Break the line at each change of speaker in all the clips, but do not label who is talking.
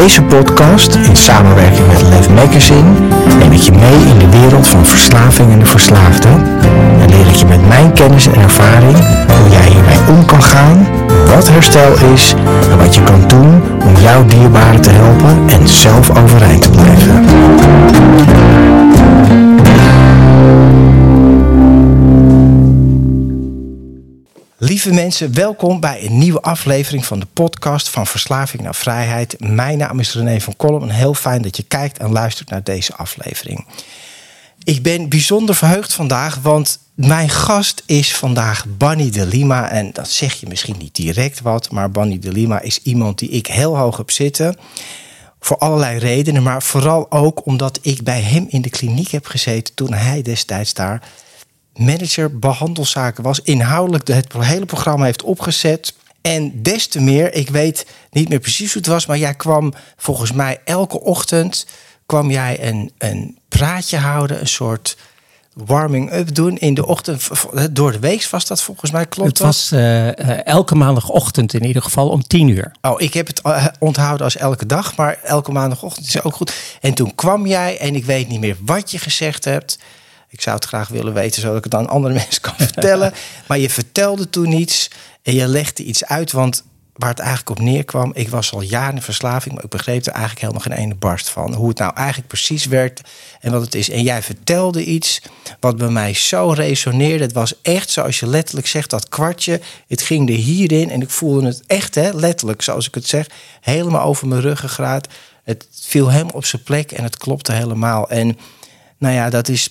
Deze podcast, in samenwerking met Lef Magazine, neem ik je mee in de wereld van verslaving en de verslaafde. En leer ik je met mijn kennis en ervaring hoe jij hiermee om kan gaan, wat herstel is en wat je kan doen om jouw dierbaren te helpen en zelf overeind te blijven. Lieve mensen, welkom bij een nieuwe aflevering van de podcast van Verslaving naar Vrijheid. Mijn naam is René van Kolm en heel fijn dat je kijkt en luistert naar deze aflevering. Ik ben bijzonder verheugd vandaag, want mijn gast is vandaag Bunny de Lima. En dat zeg je misschien niet direct wat, maar Bunny de Lima is iemand die ik heel hoog heb zitten. Voor allerlei redenen, maar vooral ook omdat ik bij hem in de kliniek heb gezeten toen hij destijds daar manager behandelzaken was. Inhoudelijk het hele programma heeft opgezet. En des te meer, ik weet niet meer precies hoe het was, maar jij kwam volgens mij elke ochtend kwam jij een, een praatje houden, een soort warming-up doen in de ochtend. Door de week was dat volgens mij, klopt
Het was uh, elke maandagochtend in ieder geval om tien uur.
Oh, ik heb het uh, onthouden als elke dag, maar elke maandagochtend is ook goed. En toen kwam jij en ik weet niet meer wat je gezegd hebt. Ik zou het graag willen weten, zodat ik het aan andere mensen kan vertellen. maar je vertelde toen iets en je legde iets uit. Want waar het eigenlijk op neerkwam, ik was al jaren in verslaving, maar ik begreep er eigenlijk helemaal geen ene barst van. Hoe het nou eigenlijk precies werkt en wat het is. En jij vertelde iets wat bij mij zo resoneerde. Het was echt zoals je letterlijk zegt, dat kwartje. Het ging er hierin en ik voelde het echt, hè, letterlijk, zoals ik het zeg, helemaal over mijn ruggengraat. Het viel helemaal op zijn plek en het klopte helemaal. En nou ja, dat is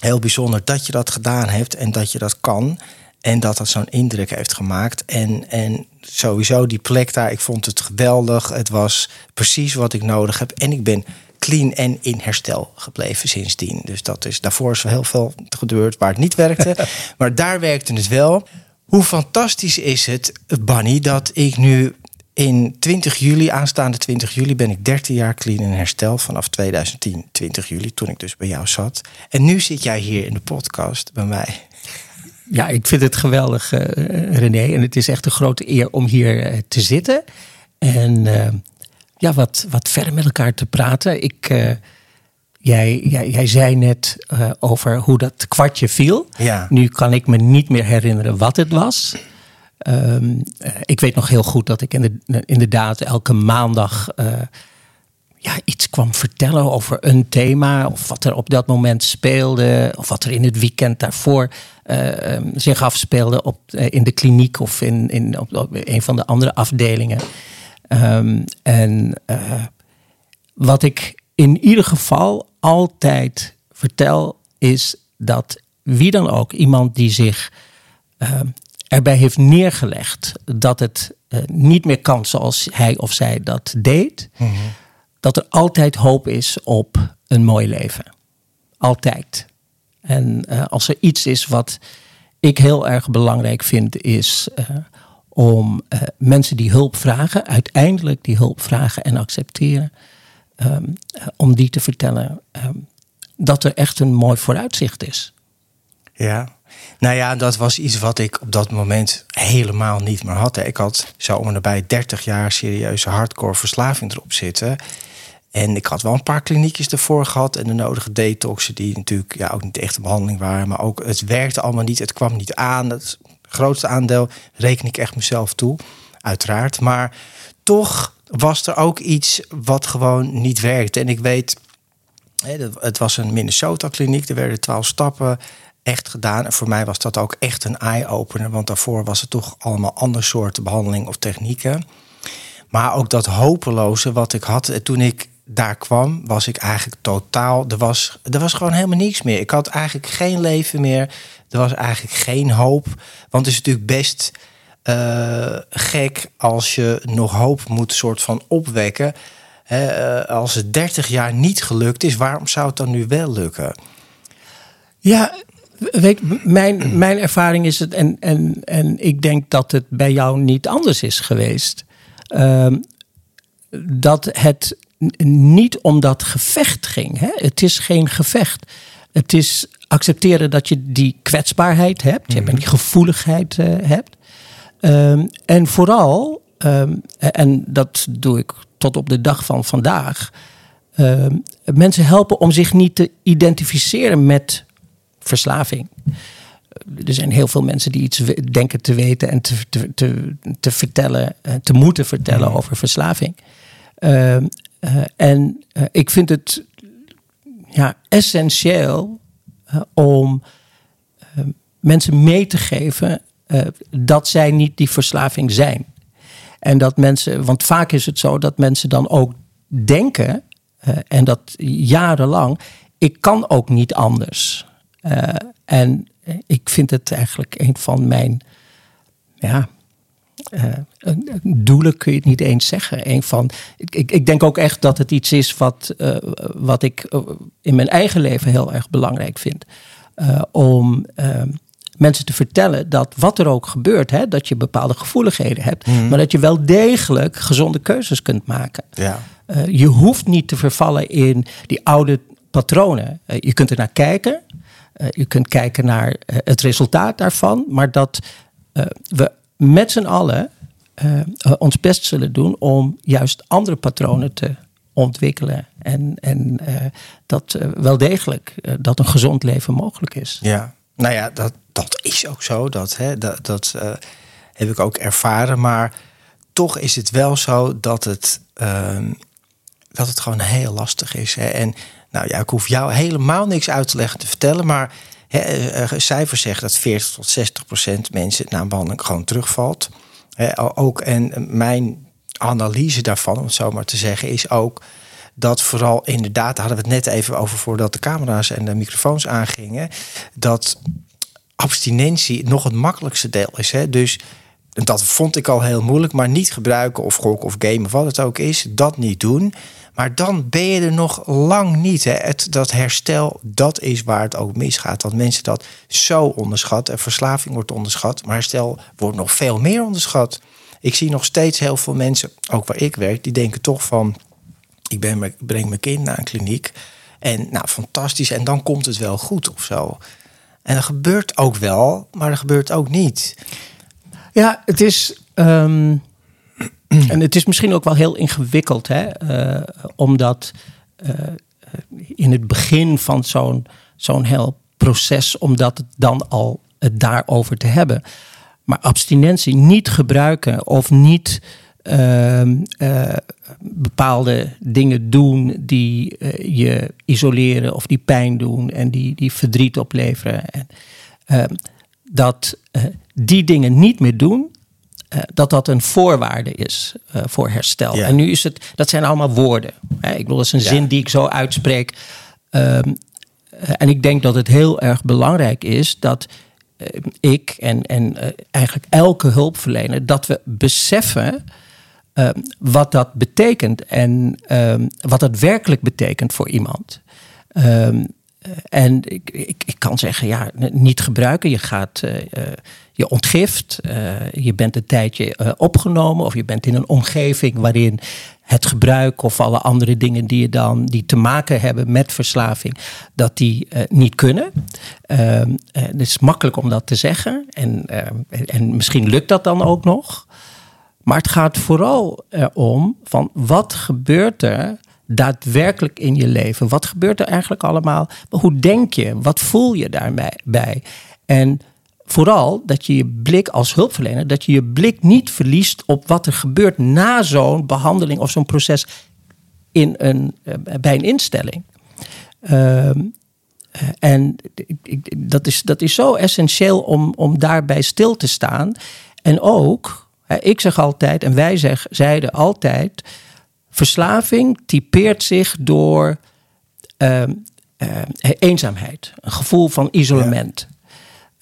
heel bijzonder dat je dat gedaan hebt en dat je dat kan. En dat dat zo'n indruk heeft gemaakt. En, en sowieso die plek daar, ik vond het geweldig. Het was precies wat ik nodig heb. En ik ben clean en in herstel gebleven sindsdien. Dus dat is, daarvoor is heel veel gebeurd waar het niet werkte. maar daar werkte het wel. Hoe fantastisch is het, Bunny, dat ik nu in 20 juli, aanstaande 20 juli, ben ik 13 jaar clean en herstel. Vanaf 2010, 20 juli, toen ik dus bij jou zat. En nu zit jij hier in de podcast bij mij.
Ja, ik vind het geweldig, uh, René. En het is echt een grote eer om hier uh, te zitten. En uh, ja, wat, wat verder met elkaar te praten. Ik, jij, jij, jij zei net over hoe dat kwartje viel.
Ja.
Nu kan ik me niet meer herinneren wat het was. Um, ik weet nog heel goed dat ik inderdaad elke maandag uh, ja, iets kwam vertellen over een thema. Of wat er op dat moment speelde. Of wat er in het weekend daarvoor uh, zich afspeelde op, in de kliniek of in, in, op, een van de andere afdelingen. Um, en wat ik in ieder geval altijd vertel is dat wie dan ook, iemand die zich erbij heeft neergelegd dat het uh, niet meer kan zoals hij of zij dat deed, mm -hmm. dat er altijd hoop is op een mooi leven. Altijd. En uh, als er iets is wat ik heel erg belangrijk vind, is uh, om mensen die hulp vragen, uiteindelijk die hulp vragen en accepteren, um, om die te vertellen um, dat er echt een mooi vooruitzicht is.
Ja, nou ja, dat was iets wat ik op dat moment helemaal niet meer had. Ik had zo om en nabij 30 jaar serieuze hardcore verslaving erop zitten. En ik had wel een paar kliniekjes ervoor gehad en de nodige detoxen die natuurlijk ja, ook niet echt een behandeling waren. Maar ook het werkte allemaal niet, het kwam niet aan. Het grootste aandeel reken ik echt mezelf toe, uiteraard. Maar toch was er ook iets wat gewoon niet werkte. En ik weet Het was een Minnesota-kliniek, er werden twaalf stappen echt gedaan. En voor mij was dat ook echt een eye-opener, want daarvoor was het toch allemaal andere soorten behandeling of technieken. Maar ook dat hopeloze wat ik had toen ik daar kwam, was ik eigenlijk totaal. Er was, er was gewoon helemaal niks meer. Ik had eigenlijk geen leven meer. Er was eigenlijk geen hoop. Want het is natuurlijk best uh, gek als je nog hoop moet soort van opwekken. Uh, als het 30 jaar niet gelukt is, waarom zou het dan nu wel lukken?
Ja, weet, mijn, mijn ervaring is het, en, en, en ik denk dat het bij jou niet anders is geweest. Uh, dat het niet om dat gevecht ging. Hè? Het is geen gevecht. Het is accepteren dat je die kwetsbaarheid hebt, je hebt die gevoeligheid uh, hebt. Um, en vooral, um, en dat doe ik tot op de dag van vandaag, um, mensen helpen om zich niet te identificeren met verslaving. Er zijn heel veel mensen die iets denken te weten en te, te, te, te vertellen, eh, te moeten vertellen over verslaving. Uh, uh, en uh, ik vind het ja, essentieel om mensen mee te geven dat zij niet die verslaving zijn. En dat mensen, want vaak is het zo dat mensen dan ook denken, en dat jarenlang, ik kan ook niet anders. En ik vind het eigenlijk een van mijn ja, uh, doelen kun je het niet eens zeggen. Een van, ik, ik denk ook echt dat het iets is wat, uh, wat ik in mijn eigen leven heel erg belangrijk vind. Om mensen te vertellen dat wat er ook gebeurt, hè, dat je bepaalde gevoeligheden hebt, mm. maar dat je wel degelijk gezonde keuzes kunt maken.
Ja.
je hoeft niet te vervallen in die oude patronen. je kunt er naar kijken. Je kunt kijken naar het resultaat daarvan, maar dat we met z'n allen ons best zullen doen om juist andere patronen te ontwikkelen. En, en dat wel degelijk dat een gezond leven mogelijk is.
Ja, nou ja, dat, dat is ook zo. Dat, hè, dat, dat heb ik ook ervaren. Maar toch is het wel zo dat het, ehm, dat het gewoon heel lastig is. Hè. En nou ja, ik hoef jou helemaal niks uit te leggen te vertellen. Maar cijfers zeggen dat 40 tot 60 procent mensen na een behandeling gewoon terugvalt. ook, en mijn analyse daarvan, om het zo maar te zeggen, is ook dat vooral inderdaad, hadden we het net even over voordat de camera's en de microfoons aangingen, dat abstinentie nog het makkelijkste deel is. Dus dat vond ik al heel moeilijk, maar niet gebruiken of gokken of gamen wat het ook is, dat niet doen. Maar dan ben je er nog lang niet. Hè. Het, dat herstel, dat is waar het ook misgaat. Want mensen dat zo onderschatten. Verslaving wordt onderschat, maar herstel wordt nog veel meer onderschat. Ik zie nog steeds heel veel mensen, ook waar ik werk, die denken toch van... ik breng mijn kind naar een kliniek en nou, fantastisch. En dan komt het wel goed of zo. En dat gebeurt ook wel, maar dat gebeurt ook niet.
Ja, het is... Um en het is misschien ook wel heel ingewikkeld, hè? Uh, omdat uh, in het begin van zo'n zo'n heel proces, omdat het dan al het daarover te hebben. Maar abstinentie niet gebruiken of niet uh, bepaalde dingen doen die je isoleren of die pijn doen en die, die verdriet opleveren. En, ehm, dat die dingen niet meer doen, dat dat een voorwaarde is uh, voor herstel. Ja. En nu is het, dat zijn allemaal woorden. Hè? Ik bedoel, dat is een ja. zin die ik zo uitspreek. Um, en ik denk dat het heel erg belangrijk is dat uh, ik en, en eigenlijk elke hulpverlener, dat we beseffen ehm, wat dat betekent en um, wat dat werkelijk betekent voor iemand. en ik, ik, ik, kan zeggen, ja, niet gebruiken. Je gaat je ontgift, uh, je bent een tijdje uh, opgenomen of je bent in een omgeving waarin het gebruik of alle andere dingen die je dan die te maken hebben met verslaving, dat die uh, niet kunnen. het is makkelijk om dat te zeggen en, en misschien lukt dat dan ook nog. Maar het gaat vooral erom van wat gebeurt er daadwerkelijk in je leven? Wat gebeurt er eigenlijk allemaal? Hoe denk je? Wat voel je daarbij? En vooral dat je je blik als hulpverlener, dat je je blik niet verliest op wat er gebeurt na zo'n behandeling of zo'n proces in een, eh, bij een instelling. Ehm, eh, en dat is, dat is zo essentieel om, om daarbij stil te staan. En ook, ik zeg altijd, en wij zeg, zeiden altijd, verslaving typeert zich door ehm, eh, eenzaamheid, een gevoel van isolement.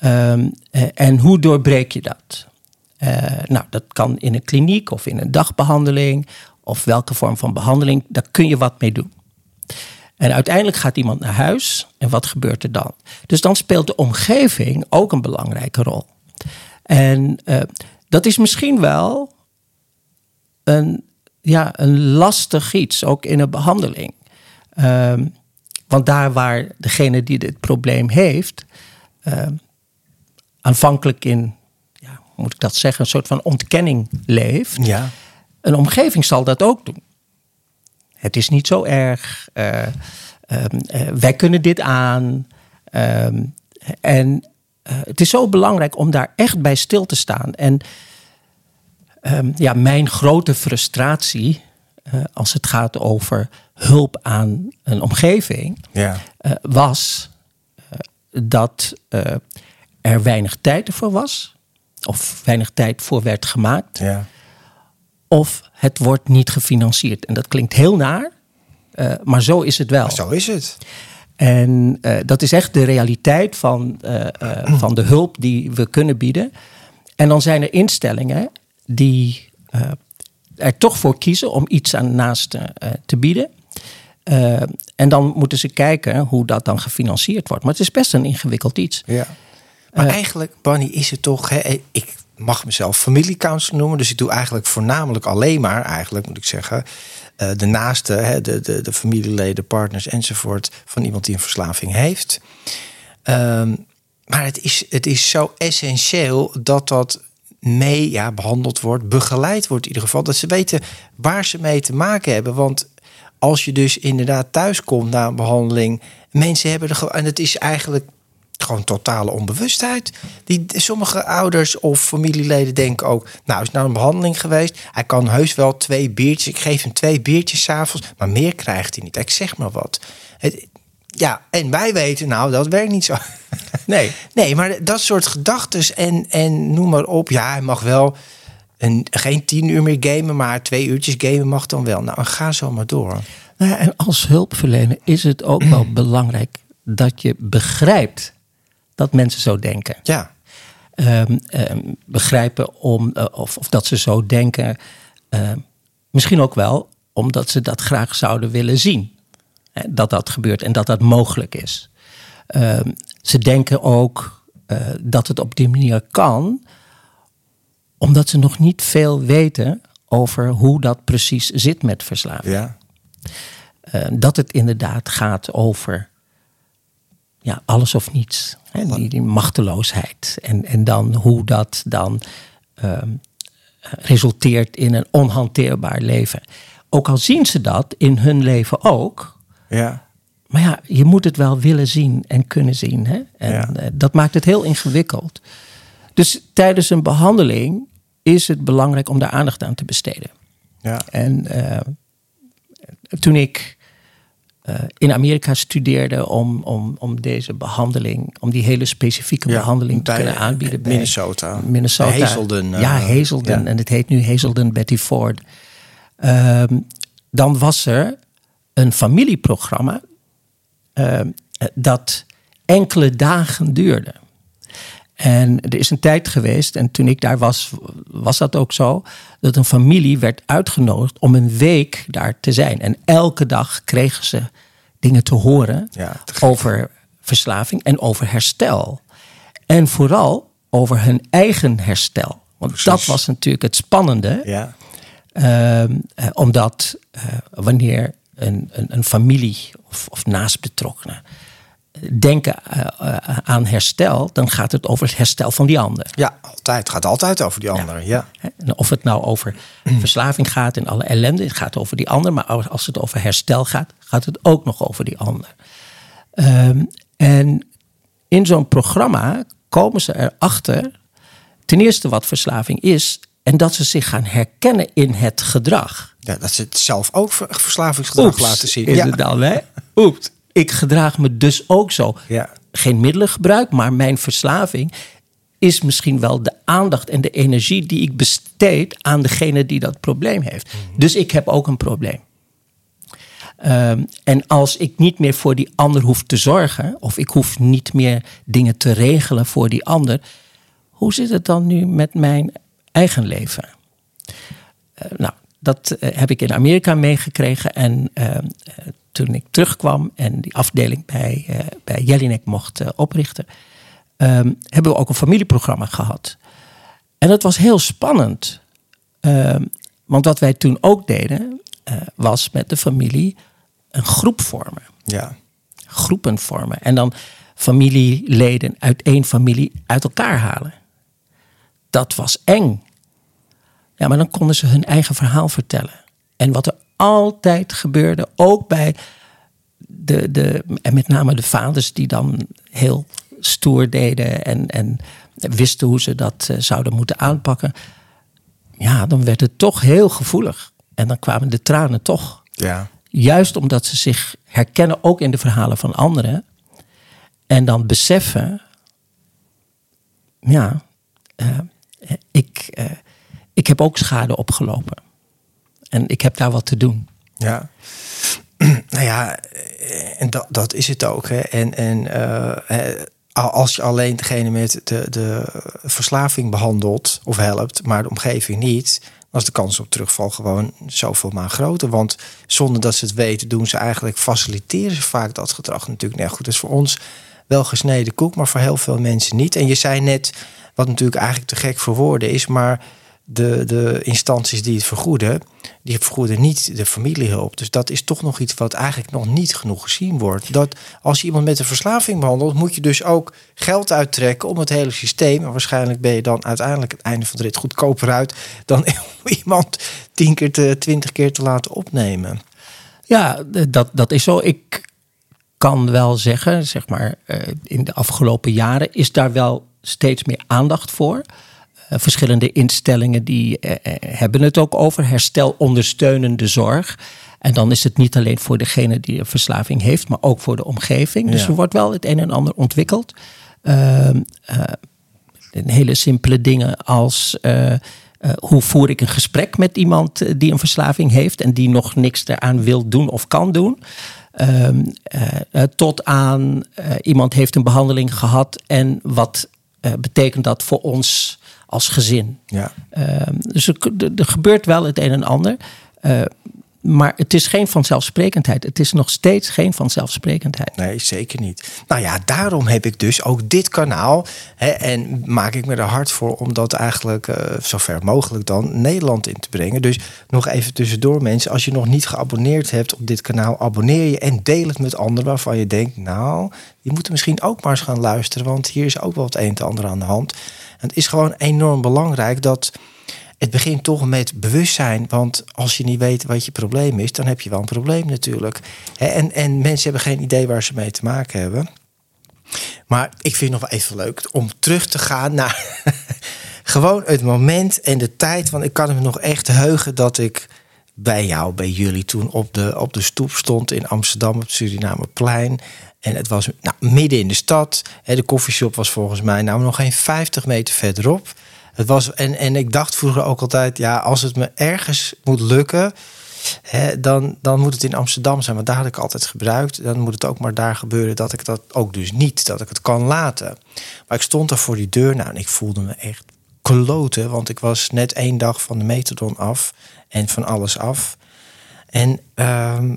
Ehm, eh, en hoe doorbreek je dat? nou, dat kan in een kliniek of in een dagbehandeling of welke vorm van behandeling, daar kun je wat mee doen. En uiteindelijk gaat iemand naar huis en wat gebeurt er dan? Dus dan speelt de omgeving ook een belangrijke rol. En uh, dat is misschien wel een, ja, een lastig iets, ook in een behandeling. Uh, want daar waar degene die dit probleem heeft, uh, aanvankelijk in, ja, hoe moet ik dat zeggen, een soort van ontkenning leeft. Ja. Een omgeving zal dat ook doen. Het is niet zo erg. Uh, wij kunnen dit aan. Ehm, en uh, het is zo belangrijk om daar echt bij stil te staan. En um, ja, mijn grote frustratie als het gaat over hulp aan een omgeving, ja. was dat er weinig tijd ervoor was, of weinig tijd voor werd gemaakt. Ja of het wordt niet gefinancierd. En dat klinkt heel naar, uh, maar zo is het wel.
zo is het.
En uh, dat is echt de realiteit van, uh, van de hulp die we kunnen bieden. En dan zijn er instellingen die er toch voor kiezen om iets aan naasten te bieden. en dan moeten ze kijken hoe dat dan gefinancierd wordt. Maar het is best een ingewikkeld iets.
Ja. Maar eigenlijk, Bonnie, is het toch. Hè, ik mag mezelf familiecounselor noemen. Dus ik doe eigenlijk voornamelijk alleen maar, eigenlijk moet ik zeggen, uh, de naaste, hè, de, de, de familieleden, partners enzovoort van iemand die een verslaving heeft. Um, maar het is, het is zo essentieel dat dat mee ja, behandeld wordt, begeleid wordt in ieder geval. Dat ze weten waar ze mee te maken hebben. Want als je dus inderdaad thuis komt na een behandeling, mensen hebben er gewoon. En het is eigenlijk gewoon totale onbewustheid. Die, sommige ouders of familieleden denken ook... nou, is nou een behandeling geweest. Hij kan heus wel twee biertjes... ik geef hem twee biertjes s'avonds... maar meer krijgt hij niet. Ik zeg maar wat. Het, ja, en wij weten, nou, dat werkt niet zo. Nee, nee maar dat soort gedachten en, en noem maar op. Ja, hij mag wel een, geen tien uur meer gamen... maar twee uurtjes gamen mag dan wel. Nou, ga zo maar door.
Nou ja, en als hulpverlener is het ook wel belangrijk dat je begrijpt dat mensen zo denken.
Ja.
Um, begrijpen om, uh, of, of dat ze zo denken. Uh, misschien ook wel omdat ze dat graag zouden willen zien. Hè, dat dat gebeurt en dat dat mogelijk is. Ze denken ook uh, dat het op die manier kan, omdat ze nog niet veel weten over hoe dat precies zit met verslaving. Ja. dat het inderdaad gaat over ja, alles of niets. Hè, die, die, machteloosheid. En, en dan hoe dat dan uh, resulteert in een onhanteerbaar leven. Ook al zien ze dat in hun leven ook. Ja. Maar ja, je moet het wel willen zien en kunnen zien. Hè? En ja. uh, dat maakt het heel ingewikkeld. Dus tijdens een behandeling is het belangrijk om daar aandacht aan te besteden. Ja. En uh, toen ik uh, in Amerika studeerde om, om, om deze behandeling, om die hele specifieke ja, behandeling te kunnen aanbieden.
Minnesota.
Minnesota.
Hazelden.
Uh, ja, Hazelden. Ja. En het heet nu Hazelden Betty Ford. Uh, dan was er een familieprogramma ehm, dat enkele dagen duurde. En er is een tijd geweest, en toen ik daar was, was dat ook zo, dat een familie werd uitgenodigd om een week daar te zijn. En elke dag kregen ze dingen te horen over verslaving en over herstel. En vooral over hun eigen herstel. Want dat was natuurlijk het spannende. Ja. Uh, omdat uh, wanneer een, een, een familie of, of naastbetrokkenen denken uh, aan herstel, dan gaat het over het herstel van die ander.
Ja, altijd. Het gaat altijd over die ander. Ja.
ja. Of het nou over verslaving gaat en alle ellende, het gaat over die ander. Maar als het over herstel gaat, gaat het ook nog over die ander. Um, en in zo'n programma komen ze erachter, ten eerste wat verslaving is, en dat ze zich gaan herkennen in het gedrag.
Ja, dat ze het zelf ook verslavingsgedrag laten zien.
Is ja. hè? Oeps. Ik gedraag me dus ook zo.
Ja.
Geen middelengebruik, maar mijn verslaving is misschien wel de aandacht en de energie die ik besteed aan degene die dat probleem heeft. Dus ik heb ook een probleem. Ehm, en als ik niet meer voor die ander hoef te zorgen, of ik hoef niet meer dingen te regelen voor die ander, hoe zit het dan nu met mijn eigen leven? Eh, nou, dat eh, heb ik in Amerika meegekregen. En uh, toen ik terugkwam en die afdeling bij, uh, bij Jelinek mocht oprichten, ehm, hebben we ook een familieprogramma gehad. En dat was heel spannend. Ehm, want wat wij toen ook deden, was met de familie een groep vormen.
Ja.
Groepen vormen. En dan familieleden uit één familie uit elkaar halen. Dat was eng. Ja, maar dan konden ze hun eigen verhaal vertellen. En wat er altijd gebeurde, ook bij de, de en met name de vaders die dan heel stoer deden en, en wisten hoe ze dat uh, zouden moeten aanpakken. Ja, dan werd het toch heel gevoelig. En dan kwamen de tranen toch.
Ja.
Juist omdat ze zich herkennen ook in de verhalen van anderen. En dan beseffen, ja, uh, ik, uh, ik heb ook schade opgelopen. En ik heb daar wat te doen.
Ja. Nou ja, en dat, dat is het ook. Hè. En, en uh, als je alleen degene met de, de verslaving behandelt of helpt, maar de omgeving niet, dan is de kans op terugval gewoon zoveel maar groter. Want zonder dat ze het weten, doen ze eigenlijk, faciliteren ze vaak dat gedrag natuurlijk. Nee, goed, is voor ons wel gesneden koek, maar voor heel veel mensen niet. En je zei net, wat natuurlijk eigenlijk te gek voor woorden is, maar de, de instanties die het vergoeden, die vergoeden niet de familiehulp. Dus dat is toch nog iets wat eigenlijk nog niet genoeg gezien wordt. Dat als je iemand met een verslaving behandelt, moet je dus ook geld uittrekken om het hele systeem. En waarschijnlijk ben je dan uiteindelijk het einde van de rit goedkoper uit dan iemand tien keer, te, twintig keer te laten opnemen.
Ja, dat, dat is zo. Ik kan wel zeggen, zeg maar, eh, in de afgelopen jaren is daar wel steeds meer aandacht voor. Uh, verschillende instellingen die uh, hebben het ook over herstelondersteunende zorg. En dan is het niet alleen voor degene die een verslaving heeft, maar ook voor de omgeving. Dus er wordt wel het een en ander ontwikkeld. Uh, hele simpele dingen als hoe voer ik een gesprek met iemand die een verslaving heeft en die nog niks eraan wil doen of kan doen. Ehm, tot aan iemand heeft een behandeling gehad en wat betekent dat voor ons als gezin.
Ja.
Uh, dus er, er, gebeurt wel het een en ander. Maar het is geen vanzelfsprekendheid. Het is nog steeds geen vanzelfsprekendheid.
Nee, zeker niet. Nou ja, daarom heb ik dus ook dit kanaal. Hè, en maak ik me er hard voor om dat eigenlijk uh, zo ver mogelijk dan Nederland in te brengen. Dus nog even tussendoor, mensen. Als je nog niet geabonneerd hebt op dit kanaal, abonneer je en deel het met anderen waarvan je denkt, nou, die moeten misschien ook maar eens gaan luisteren. Want hier is ook wel het een en ander aan de hand. Het is gewoon enorm belangrijk dat het begint toch met bewustzijn. Want als je niet weet wat je probleem is, dan heb je wel een probleem natuurlijk. En, en mensen hebben geen idee waar ze mee te maken hebben. Maar ik vind het nog wel even leuk om terug te gaan naar gewoon het moment en de tijd. Want ik kan me nog echt heugen dat ik bij jou, bij jullie toen op de, op de stoep stond in Amsterdam op het Surinameplein. En het was nou, midden in de stad. De koffieshop was volgens mij nou nog geen 50 meter verderop. Het was, en, en ik dacht vroeger ook altijd, ja, als het me ergens moet lukken, hè, dan, dan moet het in Amsterdam zijn. Want daar had ik altijd gebruikt. Dan moet het ook maar daar gebeuren dat ik dat ook dus niet, dat ik het kan laten. Maar ik stond daar voor die deur nou, en ik voelde me echt kloten. Want ik was net één dag van de metadon af en van alles af. En um,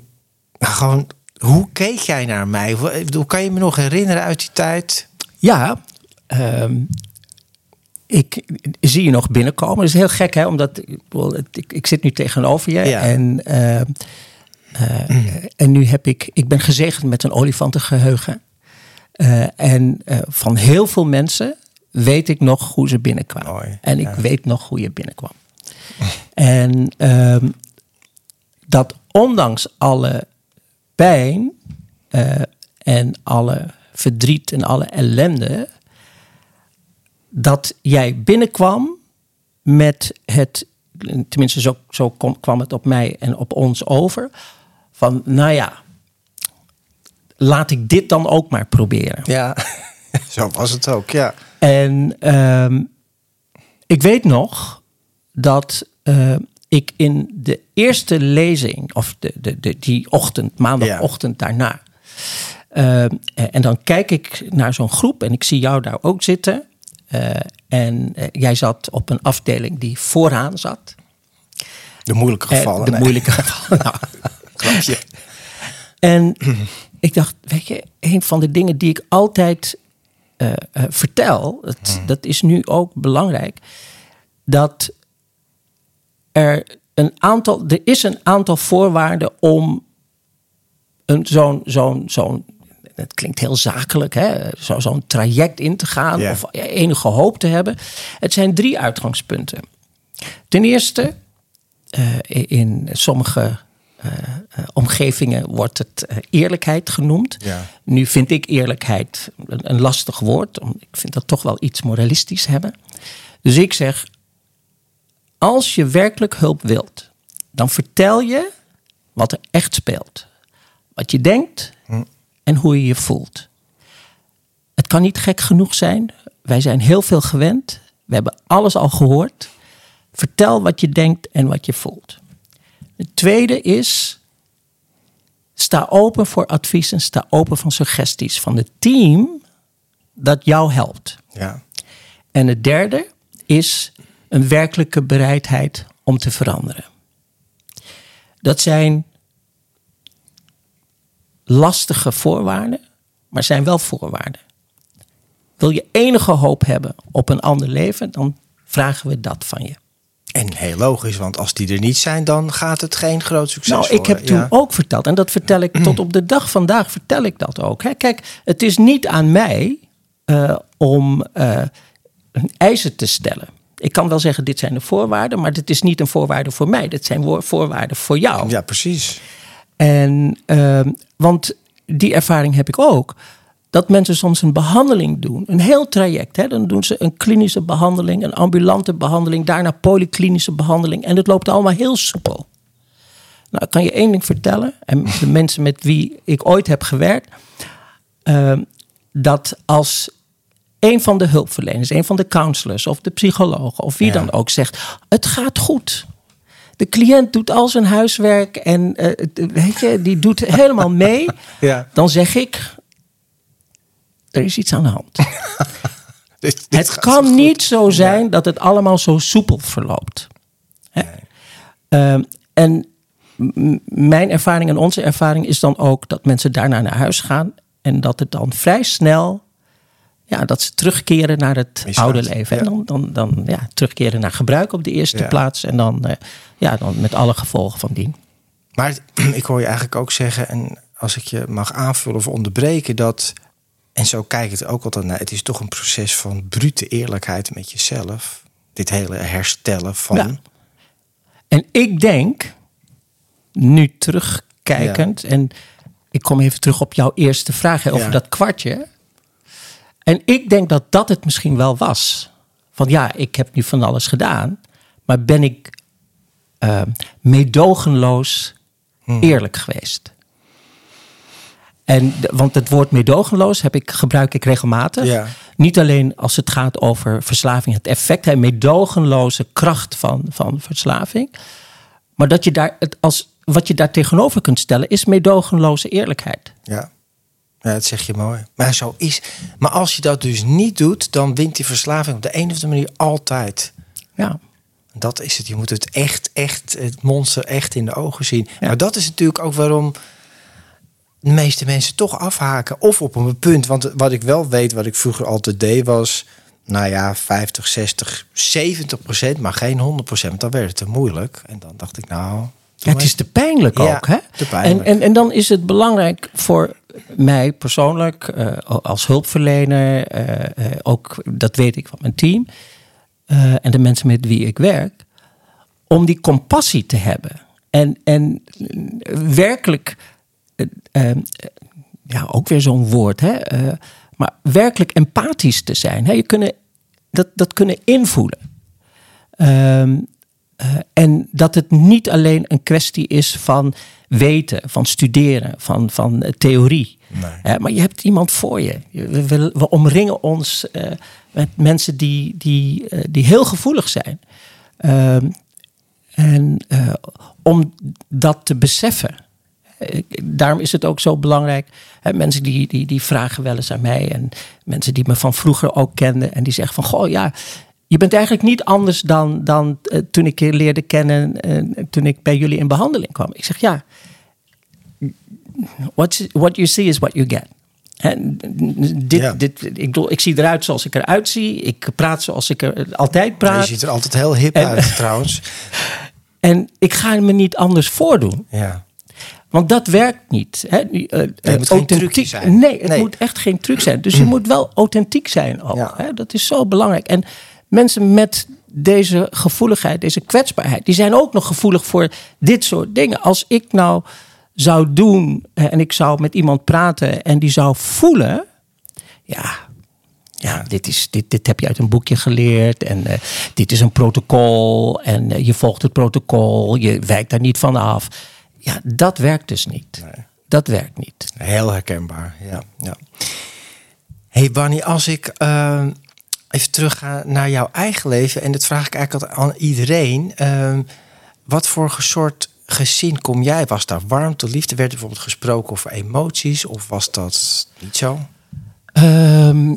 nou, gewoon, hoe keek jij naar mij? Hoe kan je me nog herinneren uit die tijd?
Ja, um, ik zie je nog binnenkomen. Dat is heel gek, hè? Omdat ik, ik zit nu tegenover je.
Ja.
En, uh, uh, en nu heb ik, ik ben gezegend met een olifantengeheugen. Uh, en van heel veel mensen weet ik nog hoe ze binnenkwamen.
Mooi,
en ik
ja.
weet nog hoe je binnenkwam. en ehm, dat ondanks alle pijn en alle verdriet en alle ellende dat jij binnenkwam met het, tenminste zo, zo kwam het op mij en op ons over, van nou ja, laat ik dit dan ook maar proberen.
Ja, zo was het ook, ja.
En ehm, ik weet nog dat eh, ik in de eerste lezing, of de, de, de, die ochtend, maandagochtend daarna. eh, en dan kijk ik naar zo'n groep en ik zie jou daar ook zitten. Eh, en eh, jij zat op een afdeling die vooraan zat.
De moeilijke
Eh,
gevallen.
de
nee.
moeilijke gevallen. nou. En ik dacht, weet je, een van de dingen die ik altijd vertel, dat, dat is nu ook belangrijk, dat er een aantal, er is een aantal voorwaarden om een, zo'n, zo'n, zo'n, het klinkt heel zakelijk, hè, zo, zo'n traject in te gaan of enige hoop te hebben. Het zijn drie uitgangspunten. Ten eerste, eh, in sommige eh, eh, omgevingen wordt het eerlijkheid genoemd.
Ja.
Nu vind ik eerlijkheid een, een lastig woord. om- Ik vind dat toch wel iets moralistisch hebben. Dus ik zeg, als je werkelijk hulp wilt, dan vertel je wat er echt speelt. Wat je denkt en hoe je je voelt. Het kan niet gek genoeg zijn. Wij zijn heel veel gewend. We hebben alles al gehoord. Vertel wat je denkt en wat je voelt. Het tweede is. Sta open voor adviezen, sta open van suggesties van het team dat jou helpt.
Ja.
En het derde is een werkelijke bereidheid om te veranderen. Dat zijn lastige voorwaarden, maar zijn wel voorwaarden. Wil je enige hoop hebben op een ander leven, dan vragen we dat van je.
En heel logisch, want als die er niet zijn, dan gaat het geen groot succes
Nou, ik heb toen
Ja.
ook verteld, en dat vertel ik tot op de dag vandaag, vertel ik dat ook. Hè. Kijk, het is niet aan mij eh, om eh, een eisen te stellen. Ik kan wel zeggen, dit zijn de voorwaarden, maar dit is niet een voorwaarde voor mij. Dit zijn voorwaarden voor jou.
Ja, precies.
En, ehm, want die ervaring heb ik ook. Dat mensen soms een behandeling doen, een heel traject. Hè? Dan doen ze een klinische behandeling, een ambulante behandeling, daarna polyklinische behandeling. En het loopt allemaal heel soepel. Nou, ik kan je één ding vertellen. En de mensen met wie ik ooit heb gewerkt. ehm, dat als een van de hulpverleners, een van de counselors of de psychologen of wie
Ja.
dan ook zegt: Het gaat goed. De cliënt doet al zijn huiswerk en eh, weet je, die doet helemaal mee.
Ja.
Dan zeg ik: Er is iets aan de hand.
Dit- dit
het kan niet zo zijn dat het allemaal zo soepel verloopt. Hè? Ehm, en mijn ervaring en onze ervaring is dan ook dat mensen daarna naar huis gaan en dat het dan vrij snel, ja, dat ze terugkeren naar het oude leven. En dan, dan, dan ja, terugkeren naar gebruik op de eerste
Ja.
plaats en dan, eh, ja, dan met alle gevolgen van dien.
Maar ik hoor je eigenlijk ook zeggen, en als ik je mag aanvullen of onderbreken, dat, en zo kijk ik het ook altijd naar, het is toch een proces van brute eerlijkheid met jezelf. Dit hele herstellen van.
Ja. En ik denk, nu terugkijkend, en ik kom even terug op jouw eerste vraag hè, over dat kwartje. En ik denk dat dat het misschien wel was. Van ja, ik heb nu van alles gedaan, maar ben ik eh, meedogenloos
Hmm.
eerlijk geweest? En, want het woord meedogenloos heb ik, gebruik ik regelmatig.
Ja.
Niet alleen als het gaat over verslaving, het effect, de meedogenloze kracht van, van verslaving. Maar dat je daar het als, wat je daar tegenover kunt stellen, is meedogenloze eerlijkheid.
Ja. Ja, dat zeg je mooi. Maar zo is. Maar als je dat dus niet doet, dan wint die verslaving op de een of andere manier altijd.
Ja.
Dat is het. Je moet het echt, echt, het monster echt in de ogen zien. Maar dat is natuurlijk ook waarom de meeste mensen toch afhaken. Of op een punt. Want wat ik wel weet, wat ik vroeger altijd deed, was... Nou ja, 50, 60, 70 procent, maar geen 100 procent. Dan werd het te moeilijk. En dan dacht ik, nou...
Ja, het is te pijnlijk
Ja,
ook. Hè?
pijnlijk.
En, en, en dan is het belangrijk voor mij persoonlijk, eh, als hulpverlener, eh, eh, ook dat weet ik van mijn team en de mensen met wie ik werk, om die compassie te hebben. En, en werkelijk, ja, ook weer zo'n woord, hè? maar werkelijk empathisch te zijn. Hè? Je kunnen, dat, dat kunnen invoelen. Ehm, Eh, en dat het niet alleen een kwestie is van weten, van studeren, van, van eh, theorie.
Nee.
maar je hebt iemand voor je. We, we, we omringen ons eh, met mensen die, die, eh, die heel gevoelig zijn. Ehm, en eh, om dat te beseffen. eh, Daarom is het ook zo belangrijk. Hè, mensen die, die, die vragen wel eens aan mij. En mensen die me van vroeger ook kenden. En die zeggen van, goh ja, je bent eigenlijk niet anders dan, dan eh, toen ik je leerde kennen. eh, toen ik bij jullie in behandeling kwam. Ik zeg ja, what, what you see is what you get. En dit,
Ja.
dit, ik, bedoel, ik zie eruit zoals ik eruit zie. Ik praat zoals ik er altijd
Je
praat.
ziet er altijd heel hip
En-
uit trouwens.
En ik ga me niet anders voordoen.
Ja.
Want dat werkt niet. Hè? Eh,
het moet trucje zijn.
Nee, het
Nee.
moet echt geen truc zijn. Dus je moet wel authentiek zijn ook.
Ja.
Hè? Dat is zo belangrijk. En mensen met deze gevoeligheid, deze kwetsbaarheid, die zijn ook nog gevoelig voor dit soort dingen. Als ik nou zou doen eh, en ik zou met iemand praten en die zou voelen, ja, ja, dit, is, dit, dit heb je uit een boekje geleerd. En eh, dit is een protocol. En eh, je volgt het protocol. Je wijkt daar niet van af. Ja, dat werkt dus niet. Dat werkt niet.
Heel herkenbaar, ja. ja. hey Bunny, als ik even terugga naar jouw eigen leven... en dat vraag ik eigenlijk aan iedereen... eh, wat voor soort gezin kom jij? Was daar warmte, liefde? Werd er bijvoorbeeld gesproken over emoties? Of was dat niet zo?
Ehm,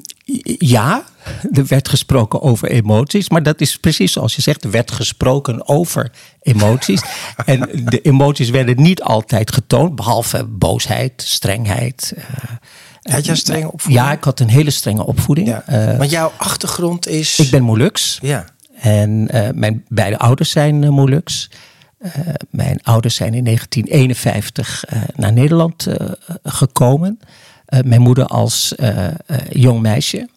ja, er werd gesproken over emoties. Maar dat is precies zoals je zegt. Er werd gesproken over emoties. en de emoties werden niet altijd getoond. Behalve boosheid, strengheid. eh,
Had jij een strenge opvoeding?
Ja, ik had een hele strenge opvoeding.
Ja.
Eh,
Want jouw achtergrond is...
ik ben Molux.
Ja,
En eh, mijn beide ouders zijn uh, Molux. Mijn ouders zijn in 1951 uh, naar Nederland gekomen. Mijn moeder als jong meisje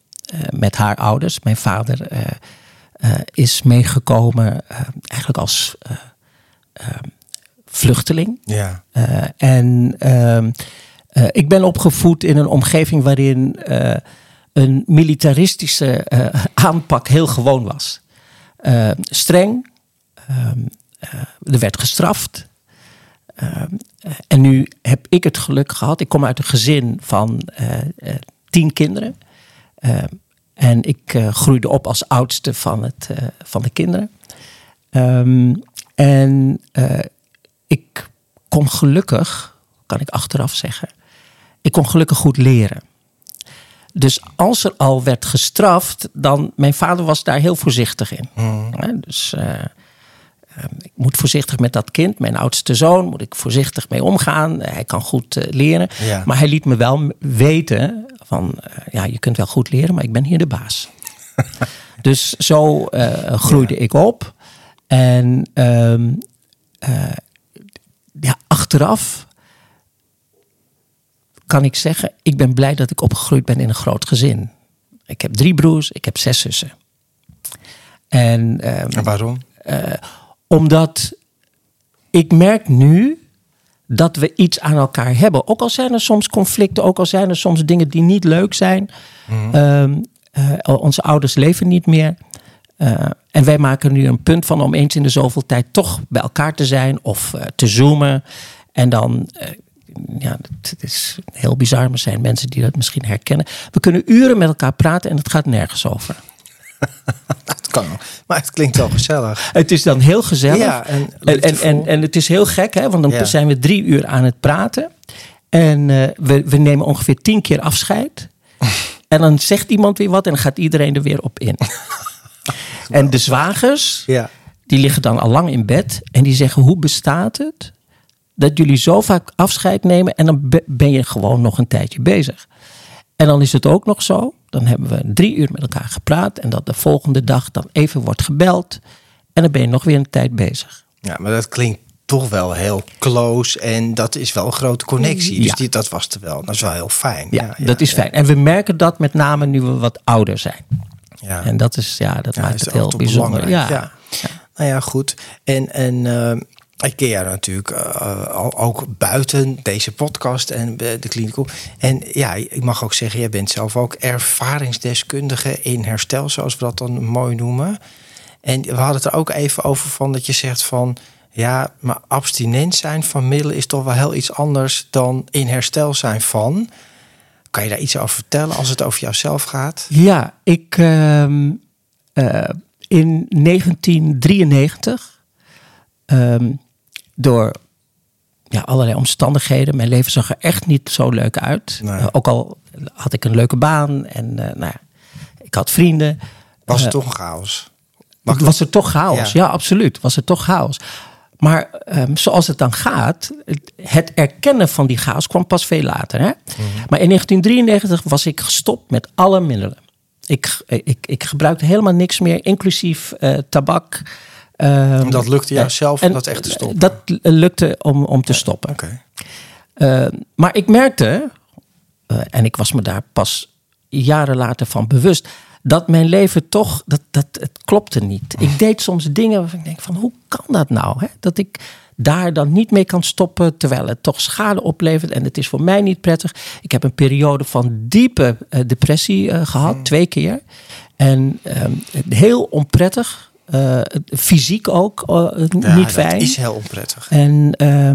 met haar ouders. Mijn vader is meegekomen eigenlijk als vluchteling.
ja.
en ehm, ik ben opgevoed in een omgeving waarin een militaristische aanpak heel gewoon was. Streng. Uh, er werd gestraft. Uh, en nu heb ik het geluk gehad. Ik kom uit een gezin van tien kinderen. en ik groeide op als oudste van, het, van de kinderen. En ik kon gelukkig, kan ik achteraf zeggen, ik kon gelukkig goed leren. Dus als er al werd gestraft, dan. Mijn vader was daar heel voorzichtig in.
Mm.
Ja, dus uh, uh, ik moet voorzichtig met dat kind, mijn oudste zoon, moet ik voorzichtig mee omgaan. Hij kan goed uh, leren.
Ja.
Maar hij liet me wel weten: van ja, je kunt wel goed leren, maar ik ben hier de baas. dus zo eh, groeide ja. ik op. En ja, achteraf kan ik zeggen, ik ben blij dat ik opgegroeid ben in een groot gezin. Ik heb drie broers, ik heb zes zussen. En, um,
en waarom?
Uh, omdat ik merk nu dat we iets aan elkaar hebben. Ook al zijn er soms conflicten, ook al zijn er soms dingen die niet leuk zijn. Mm-hmm. Um, uh, onze ouders leven niet meer. Uh, en wij maken nu een punt van om eens in de zoveel tijd toch bij elkaar te zijn of te zoomen. En dan ja, het is heel bizar, maar zijn mensen die dat misschien herkennen. We kunnen uren met elkaar praten en het gaat nergens over.
dat kan, maar het klinkt wel gezellig.
Het is dan heel gezellig.
Ja, en,
en, en, en, en, het is heel gek, hè, want dan ja. zijn we drie uur aan het praten. En uh, we, we nemen ongeveer tien keer afscheid. en dan zegt iemand weer wat en dan gaat iedereen er weer op in. en de zwagers,
ja.
die liggen dan al lang in bed. En die zeggen, hoe bestaat het dat jullie zo vaak afscheid nemen en dan ben je gewoon nog een tijdje bezig. En dan is het ook nog zo, dan hebben we drie uur met elkaar gepraat en dat de volgende dag dan even wordt gebeld en dan ben je nog weer een tijd bezig.
Ja, maar dat klinkt toch wel heel close en dat is wel een grote connectie. Dus
Ja.
die, dat was er wel. Dat is wel heel fijn.
Ja, dat is fijn. En we merken dat met name nu we wat ouder zijn.
Ja.
En dat is, ja, dat maakt het heel bijzonder.
belangrijk.
Ja.
Ja. Nou ja, goed. En, en uh, ik ken jou natuurlijk uh, ook buiten deze podcast en de kliniek. En ja, ik mag ook zeggen, jij bent zelf ook ervaringsdeskundige in herstel, zoals we dat dan mooi noemen. En we hadden het er ook even over van dat je zegt van... ja, maar abstinent zijn van middelen is toch wel heel iets anders... dan in herstel zijn van. Kan je daar iets over vertellen als het over jouzelf gaat?
Ja, ik ehm, eh, in 1993 ehm, door ja, allerlei omstandigheden. Mijn leven zag er echt niet zo leuk uit.
Nee.
Eh, ook al had ik een leuke baan en eh, nou ja, ik had vrienden.
Was het
Eh,
toch chaos? Mag
was er toch chaos?
Ja.
Ja, absoluut. Was er toch chaos. Maar ehm, zoals het dan gaat, het- erkennen van die chaos kwam pas veel later. Hè? Maar in 1993 was ik gestopt met alle middelen. Ik, ik, ik gebruikte helemaal niks meer, inclusief tabak. Ehm,
Dat lukte jou
eh,
zelf om dat echt te stoppen?
Dat lukte om, om te stoppen. Uh, maar ik merkte, uh, en ik was me daar pas jaren later van bewust, dat mijn leven toch, dat, dat, het klopte niet. Ik deed soms dingen waarvan ik denk van, hoe kan dat nou? Hè? Dat ik daar dan niet mee kan stoppen, terwijl het toch schade oplevert en het is voor mij niet prettig. Ik heb een periode van diepe uh, depressie gehad, mm. twee keer. En um, heel onprettig. Uh, fysiek ook uh,
ja,
niet fijn.
Dat is heel onprettig.
En uh,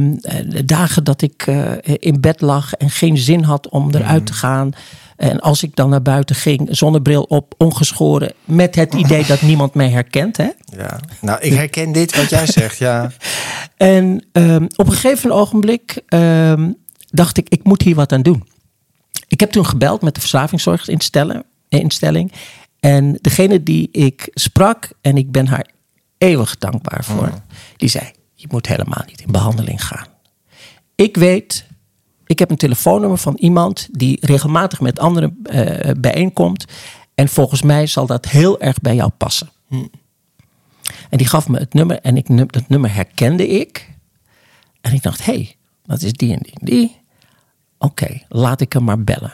de dagen dat ik uh, in bed lag en geen zin had om eruit mm. te gaan. En als ik dan naar buiten ging, zonnebril op, ongeschoren. Met het idee dat niemand mij herkent. Hè?
Ja, nou, ik herken dit wat jij zegt, ja.
En um, op een gegeven ogenblik um, dacht ik, ik moet hier wat aan doen. Ik heb toen gebeld met de verslavingszorginstelling. En degene die ik sprak, en ik ben haar eeuwig dankbaar voor, mm. die zei: Je moet helemaal niet in behandeling gaan. Ik weet, ik heb een telefoonnummer van iemand die regelmatig met anderen uh, bijeenkomt. En volgens mij zal dat heel erg bij jou passen. Mm. En die gaf me het nummer en ik, dat nummer herkende ik. En ik dacht: Hé, hey, dat is die en die en die. Oké, okay, laat ik hem maar bellen.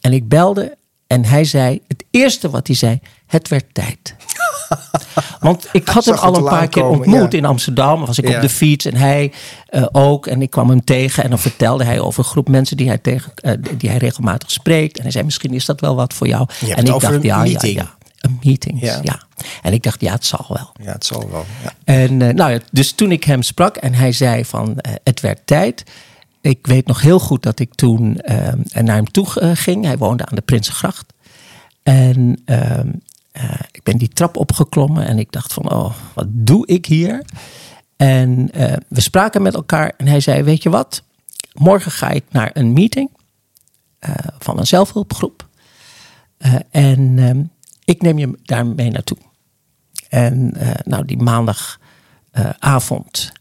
En ik belde en hij zei, het eerste wat hij zei, het werd tijd. Want ik had hem al een paar keer
komen,
ontmoet
ja.
in Amsterdam. Was ik
Ja.
op de fiets en hij eh, ook. En ik kwam hem tegen en dan vertelde hij over een groep mensen die hij, tegen, eh, die hij regelmatig spreekt. En hij zei, misschien is dat wel wat voor jou.
Je
en ik dacht, ja,
meeting.
ja, ja. Een meeting,
Ja.
En ik dacht, ja, het zal wel.
Ja, het zal wel.
En eh, nou ja, dus toen ik hem sprak en hij zei van het werd tijd. Ik weet nog heel goed dat ik toen eh, naar hem toe eh, ging. Hij woonde aan de Prinsengracht. En ehm, eh, ik ben die trap opgeklommen en ik dacht van, oh, wat doe ik hier? En eh, we spraken met elkaar en hij zei, weet je wat? Morgen ga ik naar een meeting van een zelfhulpgroep. En ehm, ik neem je daar mee naartoe. En nou, die maandagavond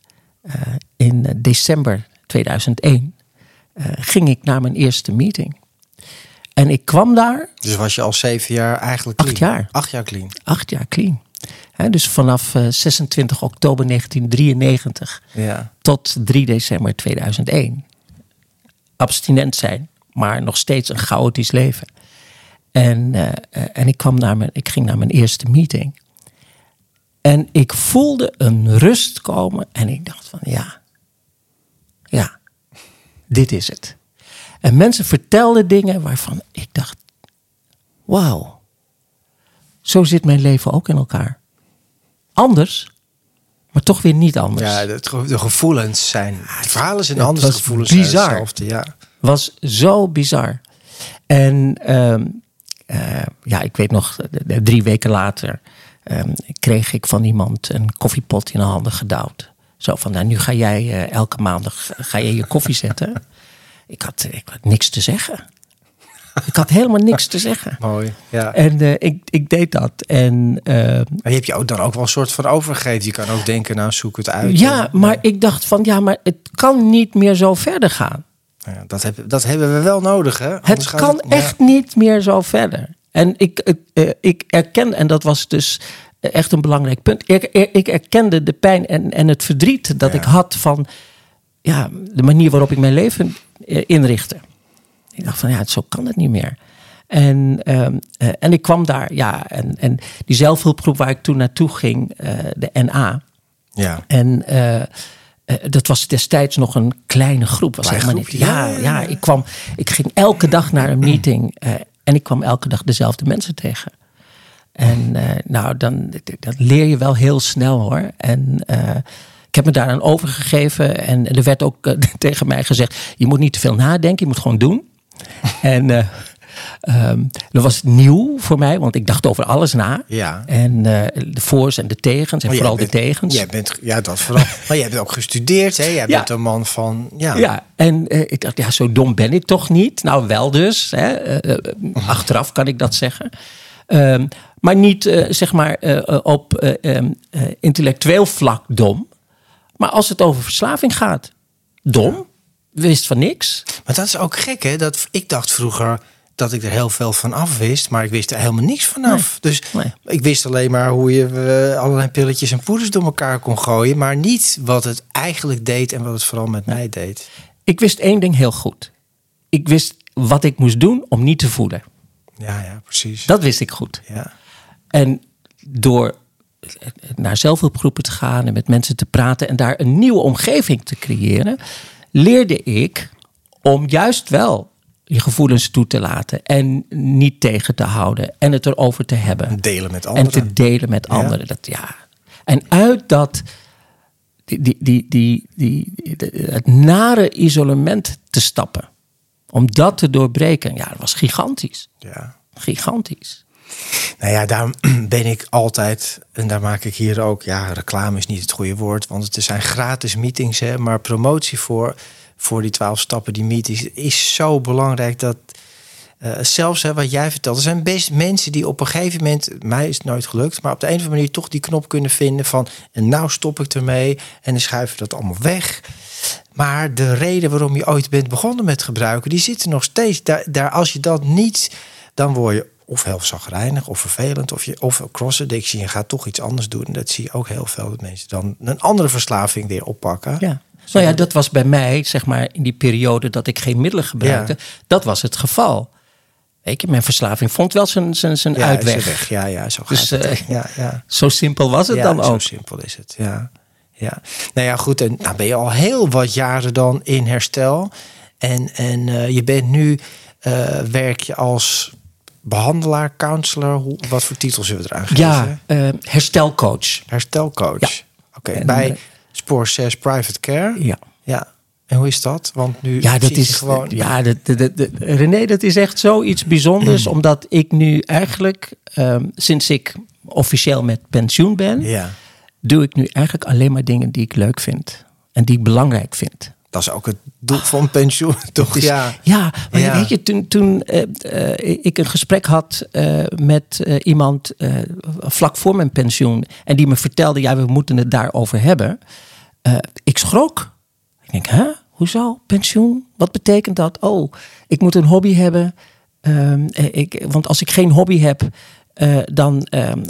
in december 2001 eh, ging ik naar mijn eerste meeting. En ik kwam daar
Dus was je al zeven jaar eigenlijk
Acht
clean?
jaar.
Acht jaar clean.
acht jaar clean. Dus vanaf eh, 26 oktober 1993
Ja.
tot 3 december 2001. Abstinent zijn, maar nog steeds een chaotisch leven. En, eh, eh, en ik, kwam naar mijn, ik ging naar mijn eerste meeting. En ik voelde een rust komen en ik dacht van ja, dit is het. En mensen vertelden dingen waarvan ik dacht, wauw, zo zit mijn leven ook in elkaar. Anders, maar toch weer niet anders.
Ja, de, gevoelens zijn... De verhalen zijn anders, de
was
gevoelens
bizar.
zijn hetzelfde. Ja.
was zo bizar. En ehm, eh, ja, ik weet nog, drie weken later ehm, kreeg ik van iemand een koffiepot in de handen gedouwd. Zo van, nou nu ga jij eh, elke maandag ga je, je koffie zetten. ik, had, ik had niks te zeggen. Ik had helemaal niks te zeggen.
Mooi. Ja.
En eh, ik, ik deed dat. En ehm,
Maar je hebt je ook dan ook wel een soort van overgegeven. Je kan ook denken, nou zoek het uit.
ja,
En,
maar ik dacht van, ja, maar het kan niet meer zo verder gaan.
nou ja, dat, heb, dat hebben we wel nodig, hè? Anders
Het kan echt niet meer zo verder. En ik, ik, ik erken, en dat was dus echt een belangrijk punt. Ik, ik erkende de pijn en, en het verdriet dat
Ja.
ik had van ja, de manier waarop ik mijn leven eh, inrichtte. Ik dacht van ja, zo kan het niet meer. En, ehm, eh, en ik kwam daar, ja, en, en die zelfhulpgroep waar ik toen naartoe ging, eh, de NA.
Ja.
En dat was destijds nog een kleine groep. Was helemaal niet,
ja,
ja,
ja,
ja, ik, kwam, ik ging elke dag naar een meeting. en ik kwam elke dag dezelfde mensen tegen. En uh, nou, dan dat leer je wel heel snel hoor. En uh, ik heb me daaraan overgegeven. En er werd ook uh, tegen mij gezegd: je moet niet te veel nadenken, je moet gewoon doen. en Um, dat was nieuw voor mij, want ik dacht over alles na.
Ja.
En uh, de voor's en de tegens, en
maar
vooral
bent,
de tegens.
Jij bent, ja, dat vooral. maar jij hebt ook gestudeerd, hè? Jij
Ja.
bent een man van. Ja,
Ja, en ik dacht, ja, zo dom ben ik toch niet? Nou, wel dus. Hè? Achteraf kan ik dat zeggen. Um, maar niet, zeg maar, op um, intellectueel vlak dom. Maar als het over verslaving gaat, dom. Wist van niks.
Maar dat is ook gek, hè? Dat, ik dacht vroeger dat ik er heel veel van af wist, maar ik wist er helemaal niks vanaf.
Nee.
Dus
Nee.
ik wist alleen maar hoe je uh, allerlei pilletjes en poeders door elkaar kon gooien, maar niet wat het eigenlijk deed en wat het vooral met mij deed.
Ik wist één ding heel goed. Ik wist wat ik moest doen om niet te voelen.
Ja, ja, precies.
Dat wist ik goed.
Ja.
En door naar zelfhulpgroepen te gaan en met mensen te praten en daar een nieuwe omgeving te creëren, leerde ik om juist wel je gevoelens toe te laten en niet tegen te houden en het erover te hebben.
Delen met
En
anderen.
te delen met anderen. Dat, ja. En uit dat, die, die, die, die, die, het nare isolement te stappen, om dat te doorbreken, ja, dat was gigantisch.
Ja.
Gigantisch.
Nou ja, daar ben ik altijd, en daar maak ik hier ook, ja, reclame is niet het goede woord, want het zijn gratis meetings, hè, maar promotie voor, voor die twaalf stappen, die meetings, is zo belangrijk dat uh, zelfs hè, wat jij vertelt, er zijn best mensen die op een gegeven moment, mij is het nooit gelukt, maar op de een of andere manier toch die knop kunnen vinden van, en nou stop ik ermee en dan schuiven dat allemaal weg. Maar de reden waarom je ooit bent begonnen met gebruiken, die zit er nog steeds. Daar, daar, als je dat niet, dan word je of heel zagrijnig of vervelend of, je, of cross-addiction. Je gaat toch iets anders doen. Dat zie je ook heel veel dat mensen dan een andere verslaving weer oppakken.
Ja. Nou ja, dat was bij mij, zeg maar, in die periode dat ik geen middelen gebruikte. Ja. Dat was het geval. Weet je, mijn verslaving vond wel zijn, zijn, zijn
ja,
uitweg.
Weg. Ja, ja, zo
dus,
gaat het. Uh, ja, ja.
Zo simpel was het
ja,
dan ook.
Zo simpel is het, ja. Ja. Nou ja, goed. En nou ben je al heel wat jaren dan in herstel. En, en uh, je bent nu, uh, werk je als behandelaar, counselor. Hoe, wat voor titels zullen we eraan geven?
Ja, uh, herstelcoach.
Herstelcoach. Ja. Oké, okay. bij Spoor 6 Private Care.
Ja.
Ja. En hoe is dat? Want nu
ja, dat is
gewoon.
Ja, dat, dat, dat, René, dat is echt zoiets bijzonders, omdat ik nu eigenlijk, um, sinds ik officieel met pensioen ben,
ja.
Doe ik nu eigenlijk alleen maar dingen die ik leuk vind en die ik belangrijk vind.
Dat is ook het doel van pensioen, toch?
Is,
ja.
ja, maar ja. weet je, toen, toen uh, uh, ik een gesprek had uh, met iemand vlak voor mijn pensioen en die me vertelde, ja, we moeten het daarover hebben. ik schrok. Ik denk, hè? Hoezo? Pensioen? Wat betekent dat? Oh, ik moet een hobby hebben. Um, ik, want als ik geen hobby heb, uh, dan um,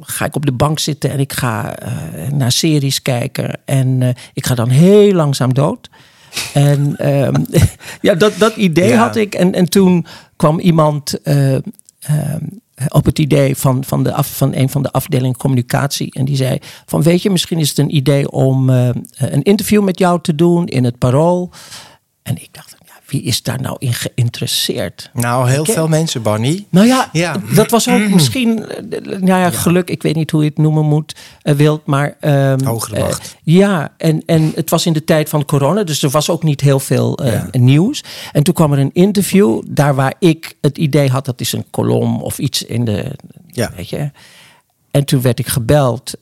ga ik op de bank zitten en ik ga uh, naar series kijken. En ik ga dan heel langzaam dood. En um, ja, dat, dat idee ja. had ik. En, en toen kwam iemand op het idee van, van, de af, van een van de afdelingen communicatie. En die zei van weet je, misschien is het een idee om een interview met jou te doen in het Parool. En ik dacht, wie is daar nou in geïnteresseerd?
Nou, heel veel mensen, Barney.
Nou ja, ja, dat was ook misschien, nou ja, geluk, ik weet niet hoe je het noemen moet, uh, wilt, maar... Um,
Hogere.
Uh, ja, en, en het was in de tijd van corona, dus er was ook niet heel veel uh, ja. nieuws. En toen kwam er een interview, daar waar ik het idee had, dat is een kolom of iets in de,
ja.
weet je. En toen werd ik gebeld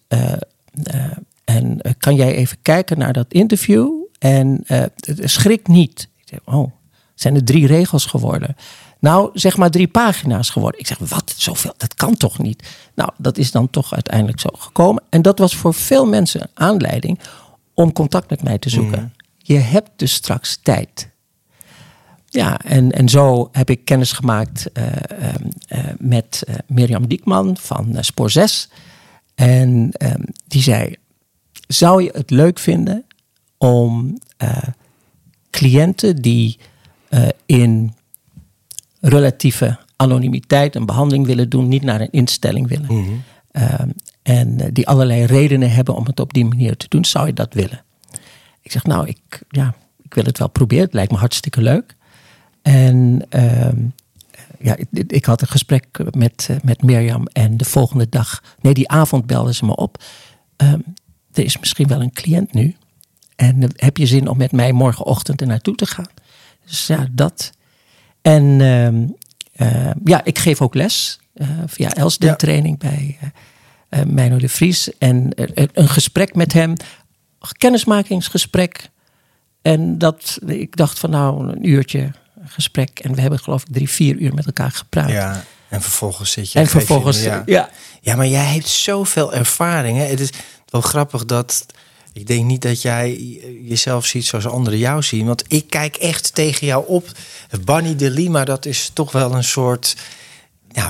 en kan jij even kijken naar dat interview? En schrik niet. Oh, zijn er drie regels geworden? Nou, zeg maar drie pagina's geworden. Ik zeg, wat? Zoveel? Dat kan toch niet? Nou, dat is dan toch uiteindelijk zo gekomen. En dat was voor veel mensen een aanleiding om contact met mij te zoeken. Mm. Je hebt dus straks tijd. Ja, en, en zo heb ik kennis gemaakt uh, uh, met uh, Mirjam Diekman van Spoor 6. En die zei, zou je het leuk vinden om cliënten die in relatieve anonimiteit een behandeling willen doen, niet naar een instelling willen.
Mhm.
Mm -hmm. en die allerlei redenen hebben om het op die manier te doen, zou je dat willen? Ik zeg, nou, ik, ja, ik wil het wel proberen. Het lijkt me hartstikke leuk. En uh, ja, ik, ik had een gesprek met, eh, met Mirjam en de volgende dag, nee, die avond belden ze me op. Ehm, er is misschien wel een cliënt nu. En heb je zin om met mij morgenochtend er naartoe te gaan? Dus ja, dat. En ehm, eh, ja, ik geef ook les eh, via Elsden
Ja.
training bij eh, Meino de Vries. En een gesprek met hem, kennismakingsgesprek. En dat, ik dacht van nou, een uurtje gesprek. En we hebben geloof ik drie, vier uur met elkaar gepraat.
Ja, en vervolgens zit je...
en
je-
vervolgens,
ja.
ja.
Ja, maar jij hebt zoveel ervaring. Hè? Het is wel grappig dat. Ik denk niet dat jij jezelf ziet zoals anderen jou zien. Want ik kijk echt tegen jou op. Bunny de Lima, dat is toch wel een soort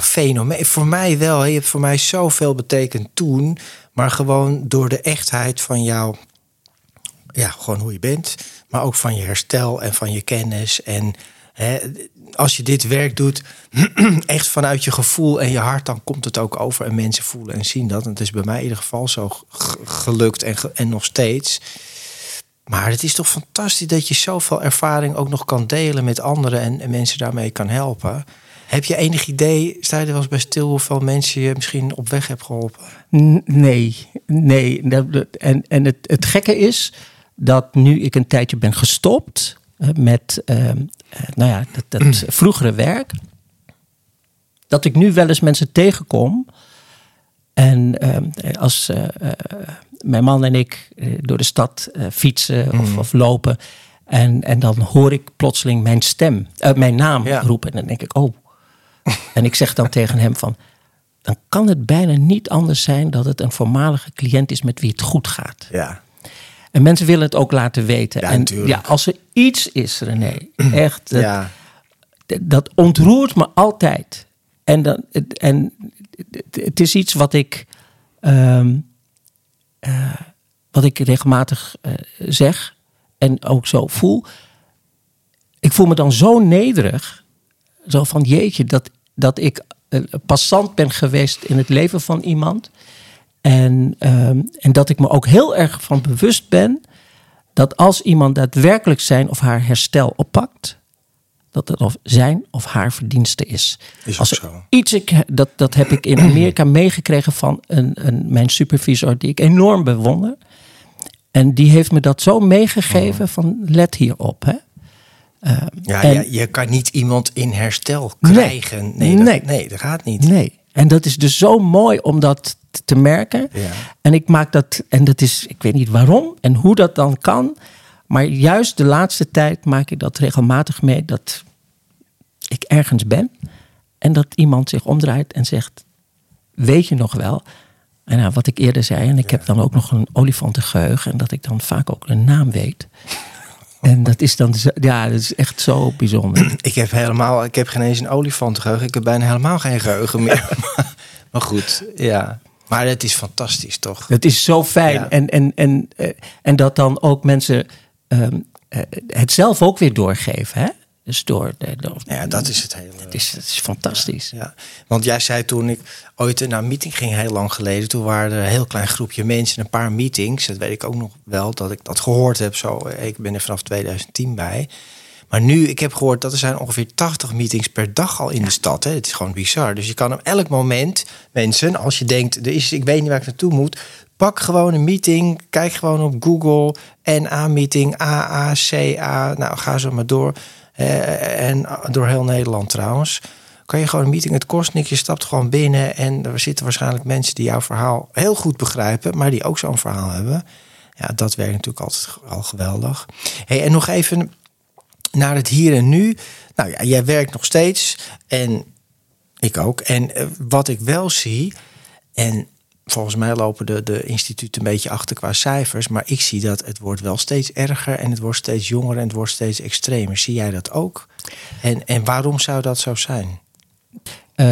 fenomeen. Voor mij wel. hè. Je hebt voor mij zoveel betekend toen. Maar gewoon door de echtheid van jou. Ja, gewoon hoe je bent. Maar ook van je herstel en van je kennis. En hè, als je dit werk doet, echt vanuit je gevoel en je hart, dan komt het ook over. En mensen voelen en zien dat. En het is bij mij in ieder geval zo gelukt en, en nog steeds. Maar het is toch fantastisch dat je zoveel ervaring ook nog kan delen met anderen en, en mensen daarmee kan helpen. Heb je enig idee, sta je er wel eens bij stil, hoeveel mensen je misschien op weg hebt geholpen?
Nee, nee. En, en het, het gekke is dat nu ik een tijdje ben gestopt eh, met ehm, eh, nou ja, dat, dat vroegere werk, dat ik nu wel eens mensen tegenkom. En ehm, als eh, eh, mijn man en ik eh, door de stad eh, fietsen of, of lopen. En, en dan hoor ik plotseling mijn stem, eh, mijn naam
Ja.
roepen. En dan denk ik, oh. En ik zeg dan tegen hem van, dan kan het bijna niet anders zijn dat het een voormalige cliënt is met wie het goed gaat.
Ja.
En mensen willen het ook laten weten.
Ja,
en
natuurlijk.
ja, als er iets is, René, echt, dat,
ja.
dat ontroert me altijd. En, dan, het- en het- is iets wat ik, ehm, eh, wat ik regelmatig eh, zeg en ook zo voel. Ik voel me dan zo nederig. Zo van jeetje, dat, dat ik een passant ben geweest in het leven van iemand. En, ehm, en dat ik me ook heel erg van bewust ben dat als iemand daadwerkelijk zijn of haar herstel oppakt, dat het of zijn of haar verdienste is.
Is ook
als
zo.
iets, ik, dat, dat heb ik in Amerika meegekregen van een, een, mijn supervisor die ik enorm bewonder. En die heeft me dat zo meegegeven van let hierop. Hè. Ehm,
Ja,
en-
ja, je kan niet iemand in herstel krijgen. Nee, dat,
Nee.
nee, dat gaat niet.
Nee. En dat is dus zo mooi om dat te merken.
Ja.
En ik maak dat, en dat is, ik weet niet waarom en hoe dat dan kan. Maar juist de laatste tijd maak ik dat regelmatig mee dat ik ergens ben. En dat iemand zich omdraait en zegt: Weet je nog wel? En nou, wat ik eerder zei, en ik heb dan ook nog een olifantengeheugen. En dat ik dan vaak ook een naam weet. En dat is dan, ja, dat is echt zo bijzonder.
Ik heb helemaal, ik heb geen eens een olifantengeheugen. Ik heb bijna helemaal geen geheugen meer. maar goed, ja. Maar het is fantastisch, toch?
Het is zo fijn.
Ja.
En, en, en, eh, en dat dan ook mensen ehm, eh, het zelf ook weer doorgeven. Hè? Dus door, de, door-
Ja, dat is het hele.
het, is, het is fantastisch.
Ja, want jij zei toen ik ooit naar een meeting ging, heel lang geleden. Toen waren er een heel klein groepje mensen, een paar meetings. Dat weet ik ook nog wel, dat ik dat gehoord heb. Zo, ik ben er vanaf 2010 bij. Maar nu, ik heb gehoord dat er zijn ongeveer 80 meetings per dag al in de stad. Hè. Het is gewoon bizar. Dus je kan op elk moment, mensen, als je denkt, er is, ik weet niet waar ik naartoe moet. Pak gewoon een meeting. Kijk gewoon op Google. NA-meeting, AACA. Nou, ga zo maar door. Eh, en door heel Nederland trouwens. Kan je gewoon een meeting, het kost niks. Je stapt gewoon binnen. En er zitten waarschijnlijk mensen die jouw verhaal heel goed begrijpen. Maar die ook zo'n verhaal hebben. Ja, dat werkt natuurlijk altijd al geweldig. Hey, en nog even naar het hier en nu. Nou ja, jij werkt nog steeds. En ik ook. En eh, wat ik wel zie. En volgens mij lopen de, de instituten een beetje achter qua cijfers. Maar ik zie dat het wordt wel steeds erger. En het wordt steeds jonger en het wordt steeds extremer. Zie jij dat ook? En, en waarom zou dat zo zijn?
Eh,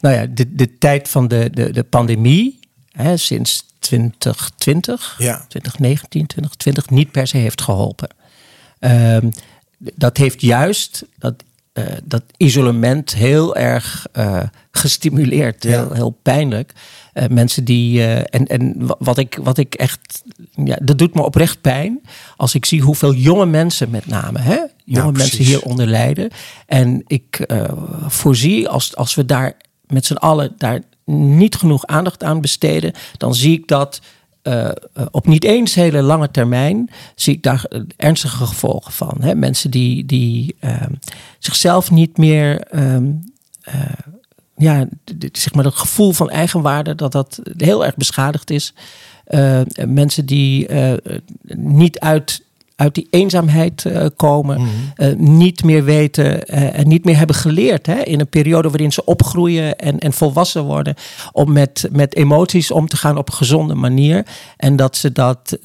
nou ja, de, de tijd van de, de, de pandemie, hè, sinds 2020,
Ja.
2019, 2020, niet per se heeft geholpen. Ehm, dat heeft juist dat eh, dat isolement heel erg eh, gestimuleerd,
Ja.
heel, heel pijnlijk. Eh, mensen die. eh, en en wa- wat ik, wat ik echt. Ja, dat doet me oprecht pijn. Als ik zie hoeveel jonge mensen, met name, hè, jonge
precies.
mensen hieronder lijden. En ik eh, voorzie, als, als we daar met z'n allen daar niet genoeg aandacht aan besteden, dan zie ik dat. op niet eens hele lange termijn zie ik daar ernstige gevolgen van. Hè? Mensen die, die ehm, zichzelf niet meer ehm, eh, ja, zeg maar dat gevoel van eigenwaarde, dat dat heel erg beschadigd is. Eh, mensen die eh, niet uit, uit die eenzaamheid eh, komen, eh, niet meer weten en niet meer hebben geleerd hè, in een periode waarin ze opgroeien en, en volwassen worden, om met, met emoties om te gaan op een gezonde manier. En dat ze dat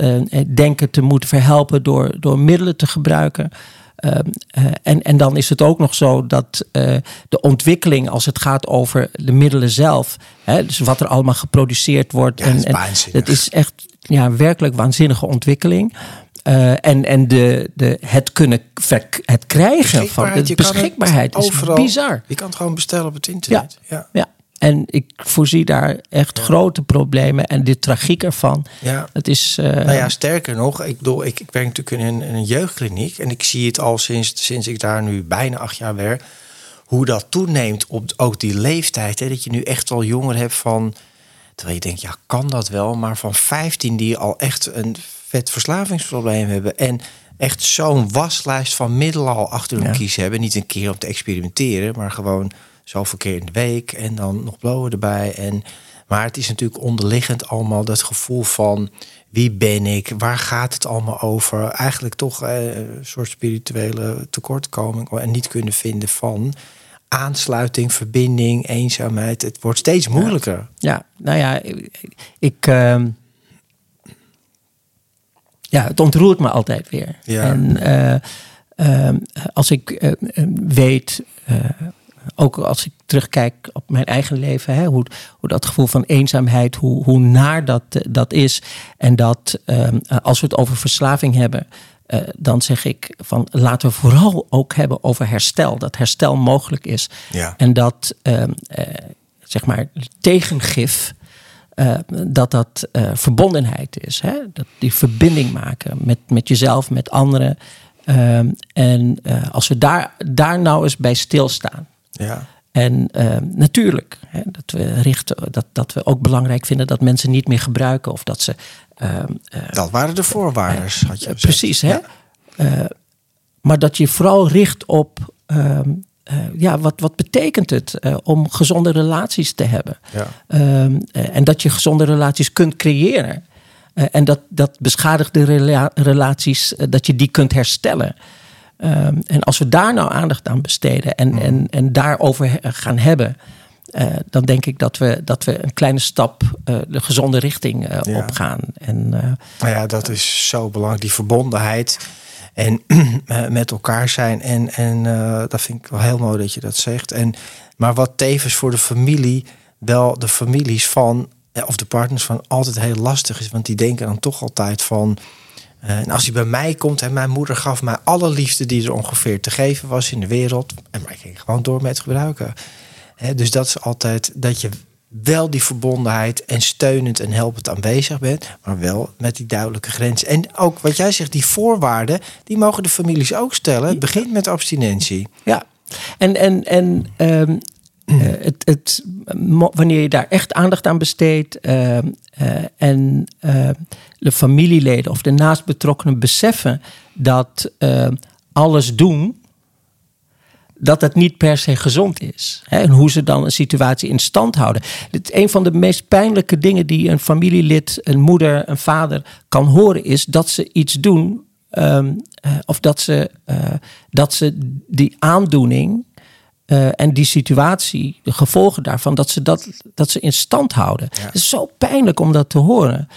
denken te moeten verhelpen door, door middelen te gebruiken. Ehm, eh, en, en dan is het ook nog zo dat eh, de ontwikkeling, als het gaat over de middelen zelf, hè, dus wat er allemaal geproduceerd wordt,
Ja, dat is
en, en is echt ja, werkelijk waanzinnige ontwikkeling. Eh, en en de, de, het kunnen het krijgen van de beschikbaarheid is
overal-
bizar.
Je kan het gewoon bestellen op het internet. Ja.
Ja, en ik voorzie daar echt grote problemen en de tragiek ervan.
Ja.
Het is. eh,
Nou ja, sterker nog, ik, bedoel, ik, ik werk natuurlijk in een, in een jeugdkliniek. En ik zie het al sinds, sinds ik daar nu bijna acht jaar werk. Hoe dat toeneemt op ook die leeftijd. Hè, dat je nu echt al jongeren hebt van. Terwijl je denkt, ja, kan dat wel? Maar van 15 die al echt een vet verslavingsprobleem hebben. En echt zo'n waslijst van middelen al achter hun
Ja.
kies hebben. Niet een keer om te experimenteren, maar gewoon zoveel keer in de week. En dan nog blowen erbij. En, maar het is natuurlijk onderliggend allemaal dat gevoel van wie ben ik? Waar gaat het allemaal over? Eigenlijk toch eh, een soort spirituele tekortkoming en niet kunnen vinden van aansluiting, verbinding, eenzaamheid. Het wordt steeds moeilijker.
Ja, nou ja, ik. ik, ehm, ja, het ontroert me altijd weer.
Ja.
En eh, ehm, als ik eh, eh, weet, ook als ik terugkijk op mijn eigen leven, hè, hoe, hoe dat gevoel van eenzaamheid, hoe, hoe naar dat, eh, dat is. En dat ehm, eh, als we het over verslaving hebben. eh, dan zeg ik van laten we vooral ook hebben over herstel. Dat herstel mogelijk is.
Ja.
En dat ehm, eh, zeg maar tegengif. dat dat verbondenheid is. Hè? Dat die verbinding maken met, met jezelf, met anderen. Ehm, en als we daar, daar nou eens bij stilstaan.
Ja.
En ehm, natuurlijk, hè, dat we richten, dat, dat we ook belangrijk vinden dat mensen niet meer gebruiken of dat ze. ehm, eh,
Dat waren de voorwaarden, had je
eh. Precies, hè?
Ja.
Eh, maar dat je vooral richt op. ehm, eh, ja, wat, wat betekent het eh, om gezonde relaties te hebben?
Ja.
Ehm, eh, en dat je gezonde relaties kunt creëren. Eh, en dat, dat beschadigde rela- relaties, eh, dat je die kunt herstellen. Ehm, en als we daar nou aandacht aan besteden en, en, en daarover gaan hebben, eh, dan denk ik dat we, dat we een kleine stap eh, de gezonde richting eh,
Ja.
opgaan. En eh,
Nou ja, dat is zo belangrijk, die verbondenheid. En met elkaar zijn. En, en dat vind ik wel heel mooi dat je dat zegt. En, maar wat tevens voor de familie, wel de families van, of de partners van, altijd heel lastig is. Want die denken dan toch altijd van. Eh, en als hij bij mij komt, en mijn moeder gaf mij alle liefde die er ongeveer te geven was in de wereld. En maar ik ging gewoon door met gebruiken. Dus dat is altijd dat je wel die verbondenheid en steunend en helpend aanwezig bent, maar wel met die duidelijke grenzen. En ook wat jij zegt, die voorwaarden, die mogen de families ook stellen. Het begint met abstinentie.
Ja, en, en, en eh, het, het, wanneer je daar echt aandacht aan besteedt ehm, eh, en de familieleden of de naastbetrokkenen beseffen dat alles doen, dat het niet per se gezond is. Hè, en hoe ze dan een situatie in stand houden. Dit, een van de meest pijnlijke dingen die een familielid, een moeder, een vader kan horen, is dat ze iets doen. ehm, eh, of dat ze, eh, dat ze die aandoening eh, en die situatie, de gevolgen daarvan, dat ze dat, dat ze in stand houden. Het is zo pijnlijk om dat te horen.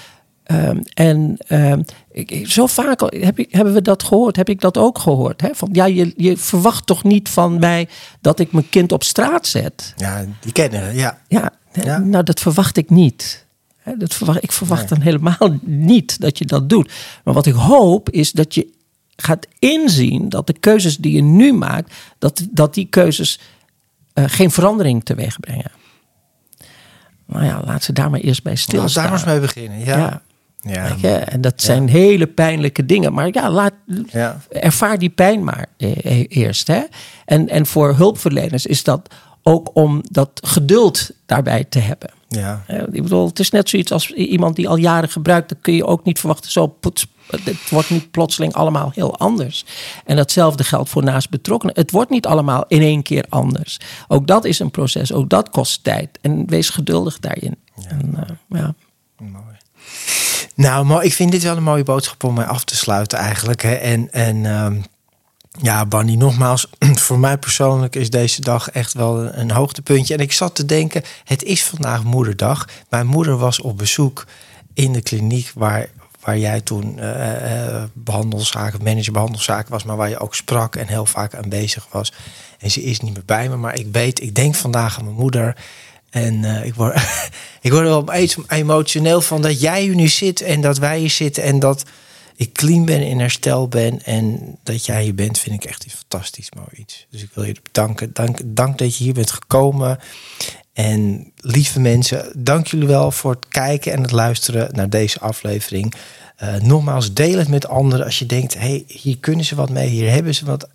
Ehm, en ehm, ik, zo vaak heb ik, hebben we dat gehoord, heb ik dat ook gehoord. Hè? Van, ja, je, je verwacht toch niet van mij dat ik mijn kind op straat zet?
Ja, die kennen ja.
Ja, nou dat verwacht ik niet. Hè, Dat verwacht, ik verwacht dan helemaal niet dat je dat doet. Maar wat ik hoop is dat je gaat inzien dat de keuzes die je nu maakt, dat, dat die keuzes uh, geen verandering teweeg brengen. Nou ja, laat ze daar maar eerst bij stilstaan. Laat
daar maar eens mee beginnen, ja.
ja. ja. En dat zijn hele pijnlijke dingen. Maar ja, laat, ervaar die pijn maar eh, eerst. Hè? En, en voor hulpverleners is dat ook om dat geduld daarbij te hebben. Ja. Ik bedoel, het is net zoiets als iemand die al jaren gebruikt, dan kun je ook niet verwachten, zo het wordt niet plotseling allemaal heel anders. En datzelfde geldt voor naast betrokkenen. Het wordt niet allemaal in één keer anders. Ook dat is een proces, ook dat kost tijd. En wees geduldig daarin. Ja. En, uh, ja.
Mooi. Nou, ik vind dit wel een mooie boodschap om mij af te sluiten eigenlijk. Hè. En, en um, ja, Banny, nogmaals, voor mij persoonlijk is deze dag echt wel een hoogtepuntje. En ik zat te denken, het is vandaag moederdag. Mijn moeder was op bezoek in de kliniek waar, waar jij toen uh, behandelzaken, manager behandelzaken was, maar waar je ook sprak en heel vaak aanwezig was. En ze is niet meer bij me, maar ik weet, ik denk vandaag aan mijn moeder. En ik, word, ik word er wel emotioneel van dat jij hier nu zit en dat wij hier zitten en dat ik clean ben, in herstel ben en dat jij hier bent, vind ik echt iets fantastisch mooi iets. Dus ik wil je bedanken. Dank, dank dat je hier bent gekomen. En lieve mensen, dank jullie wel voor het kijken en het luisteren naar deze aflevering. Uh, nogmaals, deel het met anderen als je denkt, hey, hier kunnen ze wat mee, hier hebben ze wat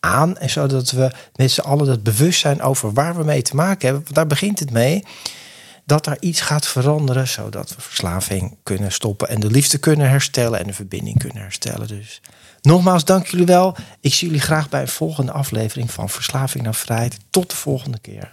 aan. En zodat we met z'n allen het bewustzijn over waar we mee te maken hebben. Daar begint het mee dat er iets gaat veranderen, zodat we verslaving kunnen stoppen en de liefde kunnen herstellen en de verbinding kunnen herstellen. Dus nogmaals, dank jullie wel. Ik zie jullie graag bij een volgende aflevering van Verslaving naar Vrijheid. Tot de volgende keer.